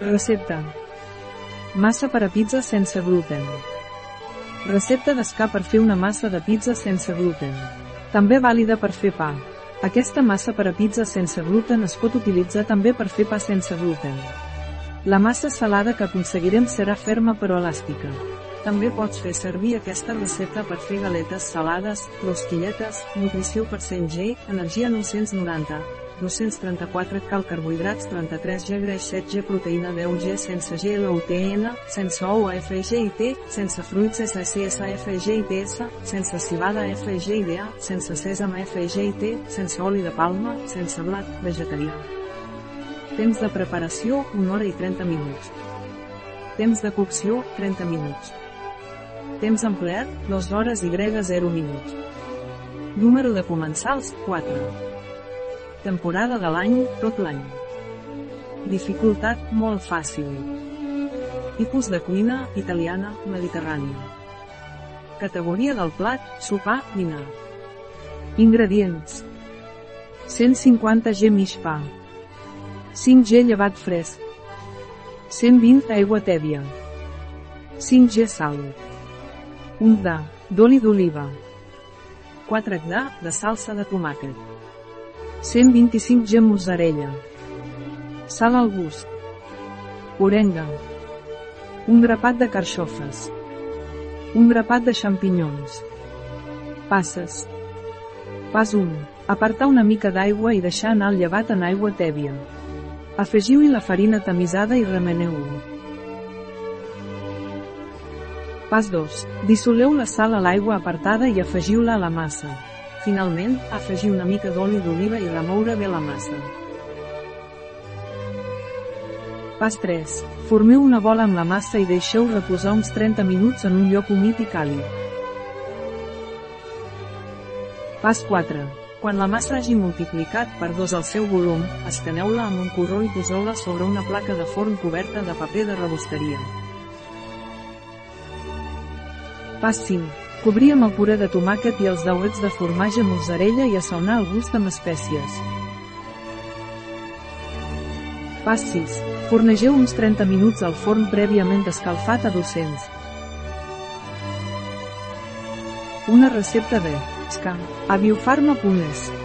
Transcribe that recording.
Recepta. Massa per a pizza sense gluten. Recepta d'escar per fer una massa de pizza sense gluten. També vàlida per fer pa. Aquesta massa per a pizza sense gluten es pot utilitzar també per fer pa sense gluten. La massa salada que aconseguirem serà ferma però elàstica. També pots fer servir aquesta recepta per fer galetes salades, rosquilletes, nutrició per 100 G, energia 990, 234 cal carbohidrats 33 G greix 7 G proteïna 10 G sense G sense ou FG i T, sense fruits SCS FG i TS, sense cibada FG i DA, sense sèsam FG i T, sense oli de palma, sense blat, vegetarià. Temps de preparació, 1 hora i 30 minuts. Temps de cocció, 30 minuts. Temps empleat, 2 hores i grega 0 minuts. Número de comensals, 4. Temporada de l'any, tot l'any. Dificultat, molt fàcil. Tipus de cuina, italiana, mediterrània. Categoria del plat, sopar, dinar. Ingredients. 150 g mig pa. 5 g llevat fresc. 120 aigua tèbia. 5 g sal. 1 d d'oli d'oliva. 4 g de salsa de tomàquet. 125 g mozzarella. Sal al gust. Orenga. Un grapat de carxofes. Un grapat de xampinyons. Passes. Pas 1. Apartar una mica d'aigua i deixar anar el llevat en aigua tèbia. Afegiu-hi la farina tamisada i remeneu-ho. Pas 2. Dissoleu la sal a l'aigua apartada i afegiu-la a la massa. Finalment, afegiu una mica d'oli d'oliva i remoure bé la massa. Pas 3. Formeu una bola amb la massa i deixeu reposar uns 30 minuts en un lloc humit i càlid. Pas 4. Quan la massa hagi multiplicat per dos el seu volum, esteneu-la amb un corró i poseu-la sobre una placa de forn coberta de paper de rebosteria. Pas 5. Cobrir amb el puré de tomàquet i els dauets de formatge mozzarella i assaonar el gust amb espècies. Pas 6. Fornegeu uns 30 minuts al forn prèviament escalfat a 200. Una recepta de Ska, a biofarma.es